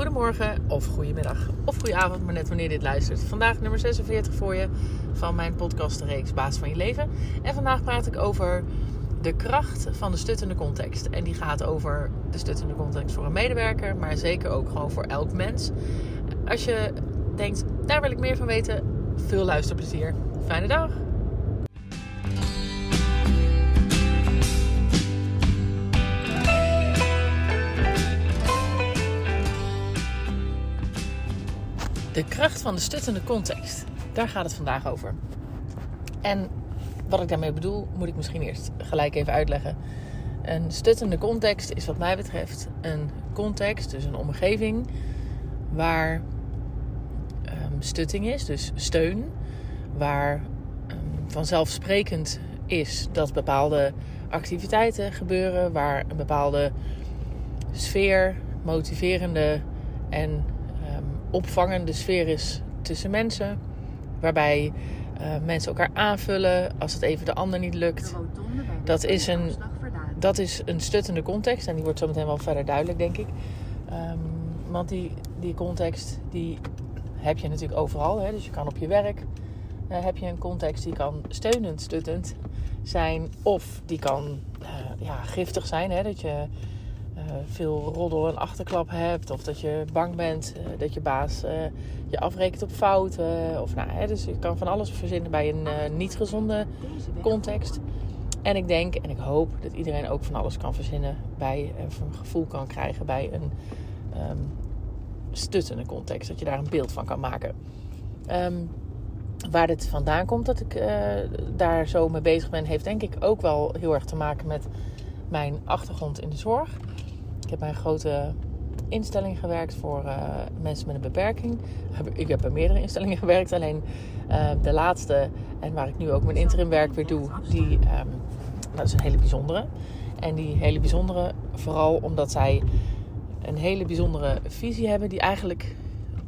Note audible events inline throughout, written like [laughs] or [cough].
Goedemorgen of goedemiddag of goedenavond, maar net wanneer dit luistert. Vandaag nummer 46 voor je van mijn podcastreeks Baas van je leven. En vandaag praat ik over de kracht van de stuttende context. En die gaat over de stuttende context voor een medewerker, maar zeker ook gewoon voor elk mens. Als je denkt, daar wil ik meer van weten, veel luisterplezier. Fijne dag! De kracht van de stuttende context. Daar gaat het vandaag over. En wat ik daarmee bedoel, moet ik misschien eerst gelijk even uitleggen. Een stuttende context is wat mij betreft een context, dus een omgeving waar um, stutting is, dus steun, waar um, vanzelfsprekend is dat bepaalde activiteiten gebeuren, waar een bepaalde sfeer, motiverende en opvangende sfeer is tussen mensen. Waarbij uh, mensen elkaar aanvullen als het even de ander niet lukt. Dat is een, dat is een stuttende context. En die wordt zo meteen wel verder duidelijk, denk ik. Um, want die, die context die heb je natuurlijk overal. Hè? Dus je kan op je werk uh, heb je een context die kan steunend, stuttend zijn. Of die kan uh, ja, giftig zijn. Hè? Dat je veel roddel en achterklap hebt. Of dat je bang bent uh, dat je baas uh, je afrekent op fouten. Of, nou, hè, dus je kan van alles verzinnen bij een niet gezonde context. En ik denk en ik hoop dat iedereen ook van alles kan verzinnen bij, of een gevoel kan krijgen bij een um, stuttende context. Dat je daar een beeld van kan maken. Um, waar dit vandaan komt dat ik daar zo mee bezig ben, heeft denk ik ook wel heel erg te maken met mijn achtergrond in de zorg. Ik heb bij een grote instelling gewerkt voor uh, mensen met een beperking. Ik heb bij meerdere instellingen [laughs] gewerkt. Alleen uh, de laatste, en waar ik nu ook mijn interimwerk weer doe, die, um, dat is een hele bijzondere. En die hele bijzondere, vooral omdat zij een hele bijzondere visie hebben, die eigenlijk,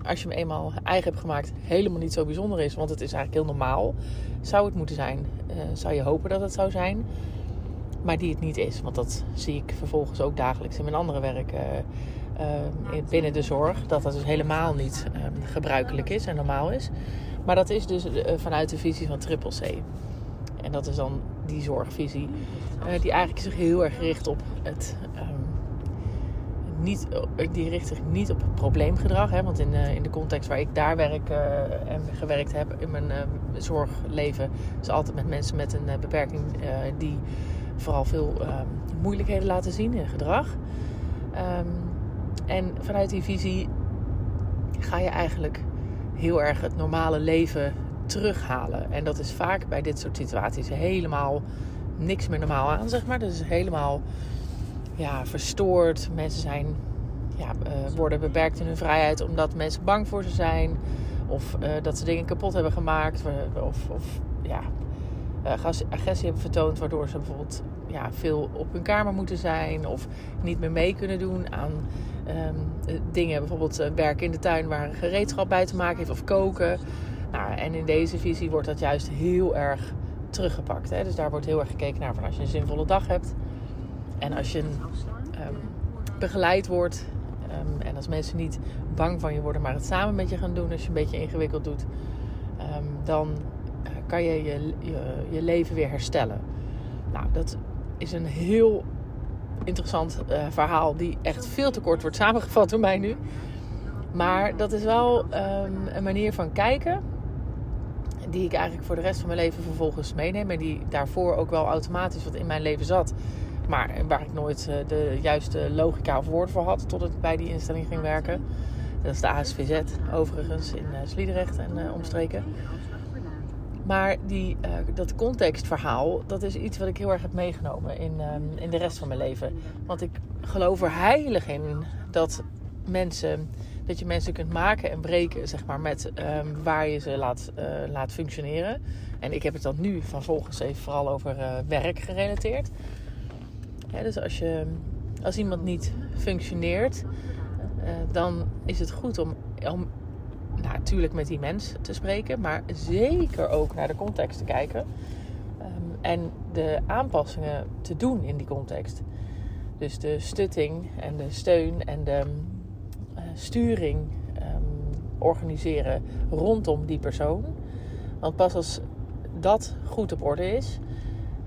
als je hem eenmaal eigen hebt gemaakt, helemaal niet zo bijzonder is. Want het is eigenlijk heel normaal. Zou het moeten zijn? Uh, zou je hopen dat het zou zijn? Maar die het niet is. Want dat zie ik vervolgens ook dagelijks in mijn andere werk uh, uh, binnen de zorg. Dat dat dus helemaal niet uh, gebruikelijk is en normaal is. Maar dat is dus vanuit de visie van Triple C. En dat is dan die zorgvisie, die eigenlijk zich heel erg richt op het. Um, niet, die richt zich niet op probleemgedrag. Hè? Want in, in de context waar ik daar werk en gewerkt heb in mijn zorgleven, is altijd met mensen met een beperking die vooral veel um, moeilijkheden laten zien in gedrag. Um, en vanuit die visie ga je eigenlijk heel erg het normale leven terughalen. En dat is vaak bij dit soort situaties helemaal niks meer normaal aan, zeg maar. Dus helemaal ja, verstoord. Mensen zijn, ja, uh, worden beperkt in hun vrijheid omdat mensen bang voor ze zijn. Of uh, dat ze dingen kapot hebben gemaakt. Of, of ja, uh, agressie hebben vertoond, waardoor ze bijvoorbeeld ja, veel op hun kamer moeten zijn of niet meer mee kunnen doen aan um, dingen, bijvoorbeeld uh, werken in de tuin waar een gereedschap bij te maken heeft of koken. Nou, en in deze visie wordt dat juist heel erg teruggepakt. Hè? Dus daar wordt heel erg gekeken naar van als je een zinvolle dag hebt en als je um, begeleid wordt um, en als mensen niet bang van je worden, maar het samen met je gaan doen als je een beetje ingewikkeld doet, dan kan je je, je je, leven weer herstellen. Nou, dat is een heel interessant uh, verhaal die echt veel te kort wordt samengevat door mij nu. Maar dat is wel um, een manier van kijken die ik eigenlijk voor de rest van mijn leven vervolgens meeneem. En die daarvoor ook wel automatisch wat in mijn leven zat. Maar waar ik nooit uh, de juiste logica of woorden voor had totdat ik bij die instelling ging werken. Dat is de ASVZ overigens in uh, Sliedrecht en omstreken. Maar die, uh, dat contextverhaal, dat is iets wat ik heel erg heb meegenomen in, um, in de rest van mijn leven. Want ik geloof er heilig in dat mensen, dat je mensen kunt maken en breken, zeg maar, met um, waar je ze laat, uh, laat functioneren. En ik heb het dan nu vervolgens even vooral over uh, werk gerelateerd. Dus als, je, als iemand niet functioneert, dan is het goed om, om natuurlijk met die mens te spreken, maar zeker ook naar de context te kijken. Um, en de aanpassingen te doen in die context. Dus de stutting en de steun en de, uh, sturing ehm, organiseren rondom die persoon. Want pas als dat goed op orde is,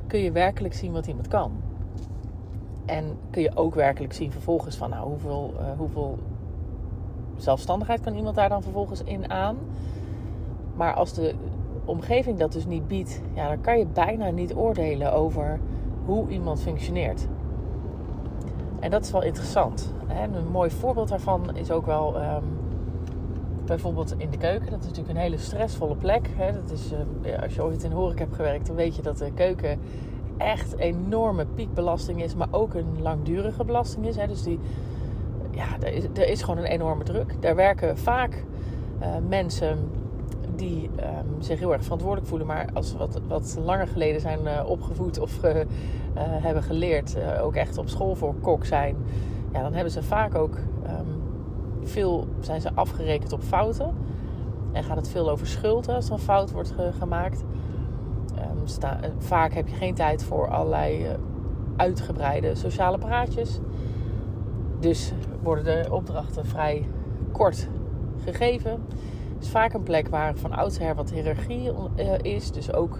kun je werkelijk zien wat iemand kan. En kun je ook werkelijk zien vervolgens van nou, hoeveel, uh, hoeveel zelfstandigheid kan iemand daar dan vervolgens in aan. Maar als de omgeving dat dus niet biedt, ja, dan kan je bijna niet oordelen over hoe iemand functioneert. En dat is wel interessant. En een mooi voorbeeld daarvan is ook wel ehm, bijvoorbeeld in de keuken. Dat is natuurlijk een hele stressvolle plek. Hè. Dat is, uh, als je ooit in horeca hebt gewerkt, dan weet je dat de keuken echt enorme piekbelasting is, maar ook een langdurige belasting is. Hè. Dus die, ja, er is, er is gewoon een enorme druk. Daar werken vaak uh, mensen die um, zich heel erg verantwoordelijk voelen, maar als ze wat, wat langer geleden zijn uh, opgevoed of uh, hebben geleerd, ook echt op school voor kok zijn, ja, dan hebben ze vaak ook um, veel, zijn ze afgerekend op fouten. En gaat het veel over schuld als er een fout wordt ge gemaakt. Sta, vaak heb je geen tijd voor allerlei uitgebreide sociale praatjes. Dus worden de opdrachten vrij kort gegeven is vaak een plek waar van oudsher wat hiërarchie uh, is. Dus ook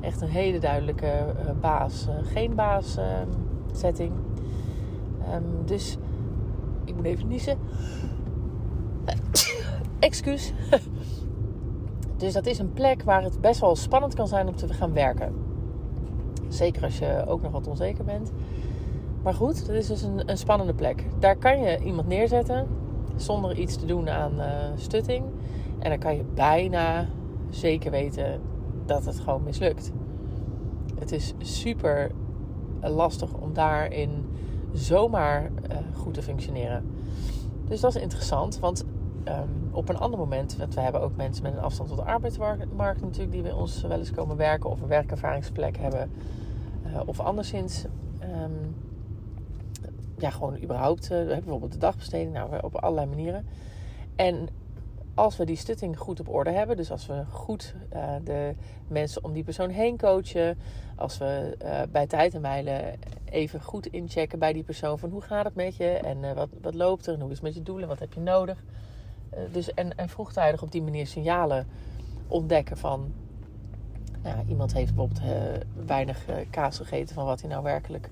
echt een hele duidelijke uh, baas, uh, geen baas ehm, setting. Um, dus ik moet even niezen. [coughs] Excuus. [coughs] dus dat is een plek waar het best wel spannend kan zijn om te gaan werken. Zeker als je ook nog wat onzeker bent. Maar goed, dat is dus een, een spannende plek. Daar kan je iemand neerzetten zonder iets te doen aan uh, stutting. En dan kan je bijna zeker weten dat het gewoon mislukt. Het is super lastig om daarin zomaar uh, goed te functioneren. Dus dat is interessant, want um, op een ander moment, want we hebben ook mensen met een afstand tot de arbeidsmarkt natuurlijk, die bij ons wel eens komen werken of een werkervaringsplek hebben, uh, of anderszins. Um, ja, gewoon überhaupt, uh, bijvoorbeeld de dagbesteding, nou, op allerlei manieren. En als we die stutting goed op orde hebben, dus als we goed uh, de mensen om die persoon heen coachen, als we uh, bij tijd en mijlen even goed inchecken bij die persoon van hoe gaat het met je en wat, wat loopt er en hoe is het met je doelen, wat heb je nodig. dus en, en vroegtijdig op die manier signalen ontdekken van nou, iemand heeft bijvoorbeeld weinig kaas gegeten van wat hij nou werkelijk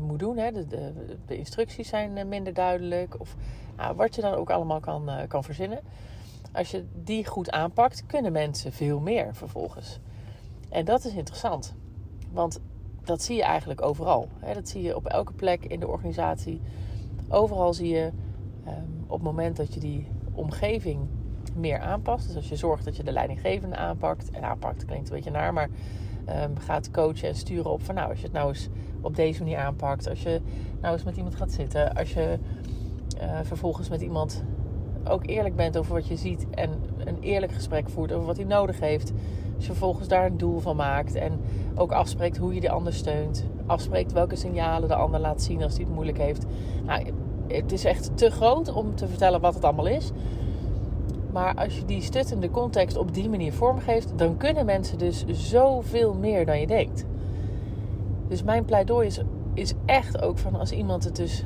moet doen. Hè. De, de, de, instructies zijn minder duidelijk. Of nou, wat je dan ook allemaal kan, kan verzinnen. Als je die goed aanpakt, kunnen mensen veel meer vervolgens. En dat is interessant. Want dat zie je eigenlijk overal. Hè. Dat zie je op elke plek in de organisatie. Overal zie je um, op het moment dat je die omgeving meer aanpast. Dus als je zorgt dat je de leidinggevende aanpakt. En aanpakt klinkt een beetje naar, maar um, gaat coachen en sturen op van nou, als je het nou eens op deze manier aanpakt. Als je nou eens met iemand gaat zitten. Als je uh, vervolgens met iemand ook eerlijk bent over wat je ziet. En een eerlijk gesprek voert over wat hij nodig heeft. Als je vervolgens daar een doel van maakt. En ook afspreekt hoe je de ander steunt. Afspreekt welke signalen de ander laat zien als hij het moeilijk heeft. Nou, het is echt te groot om te vertellen wat het allemaal is. Maar als je die stuttende context op die manier vormgeeft, dan kunnen mensen dus zoveel meer dan je denkt. Dus mijn pleidooi is, is echt ook van als iemand het dus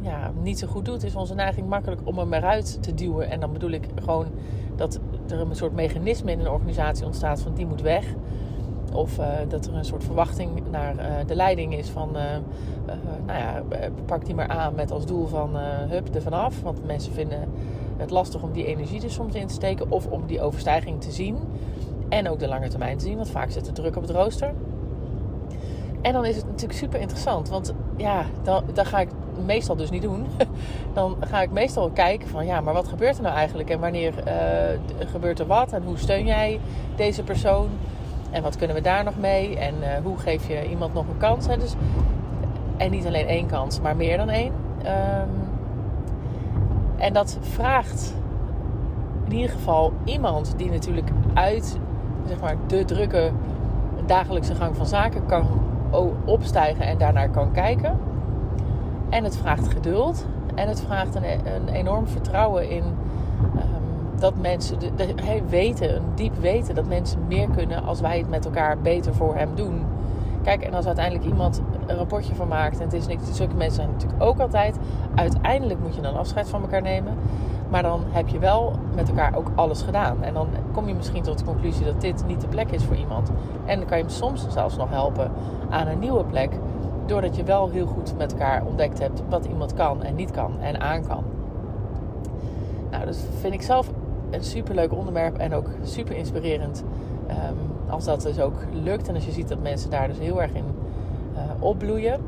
ja, niet zo goed doet, is onze neiging makkelijk om hem eruit te duwen. En dan bedoel ik gewoon dat er een soort mechanisme in een organisatie ontstaat van die moet weg. Of uh, dat er een soort verwachting naar uh, de leiding is van, uh, nou ja, pak die maar aan met als doel van hup er vanaf. Want mensen vinden het lastig om die energie er soms in te steken of om die overstijging te zien. En ook de lange termijn te zien, want vaak zit er druk op het rooster. En dan is het natuurlijk super interessant, want ja, dan, dan ga ik meestal dus niet doen. [laughs] dan ga ik meestal kijken van ja, maar wat gebeurt er nou eigenlijk en wanneer uh, gebeurt er wat en hoe steun jij deze persoon en wat kunnen we daar nog mee en uh, hoe geef je iemand nog een kans. Hè? Dus, en niet alleen één kans, maar meer dan één. Um, en dat vraagt in ieder geval iemand die natuurlijk uit zeg maar, de drukke dagelijkse gang van zaken kan opstijgen en daarnaar kan kijken. En het vraagt geduld. En het vraagt een, een enorm vertrouwen in um, dat mensen de, de, weten, een diep weten dat mensen meer kunnen als wij het met elkaar beter voor hem doen. Kijk, en als uiteindelijk iemand een rapportje van maakt, en het is niks, zulke mensen zijn natuurlijk ook altijd. Uiteindelijk moet je dan afscheid van elkaar nemen. Maar dan heb je wel met elkaar ook alles gedaan. En dan kom je misschien tot de conclusie dat dit niet de plek is voor iemand. En dan kan je hem soms zelfs nog helpen aan een nieuwe plek. Doordat je wel heel goed met elkaar ontdekt hebt wat iemand kan en niet kan en aan kan. Nou, dat vind ik zelf een superleuk onderwerp en ook super inspirerend. Ehm, als dat dus ook lukt en als je ziet dat mensen daar dus heel erg in uh, opbloeien.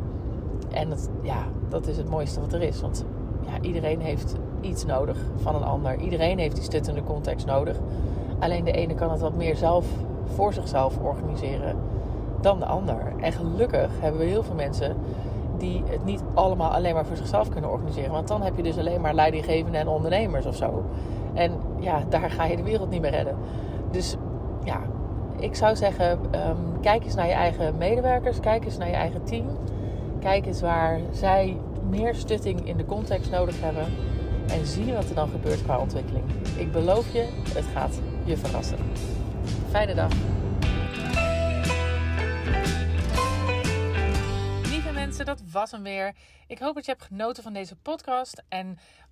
En dat, ja, dat is het mooiste wat er is. Want ja, iedereen heeft iets nodig van een ander. Iedereen heeft die stuttende context nodig. Alleen de ene kan het wat meer zelf voor zichzelf organiseren dan de ander. En gelukkig hebben we heel veel mensen die het niet allemaal alleen maar voor zichzelf kunnen organiseren. Want dan heb je dus alleen maar leidinggevenden en ondernemers of zo. En ja, daar ga je de wereld niet meer redden. Dus ja, ik zou zeggen, ehm, kijk eens naar je eigen medewerkers, kijk eens naar je eigen team. Kijk eens waar zij meer stutting in de context nodig hebben. En zie wat er dan gebeurt qua ontwikkeling. Ik beloof je, het gaat je verrassen. Fijne dag. Lieve mensen, dat was hem weer. Ik hoop dat je hebt genoten van deze podcast. En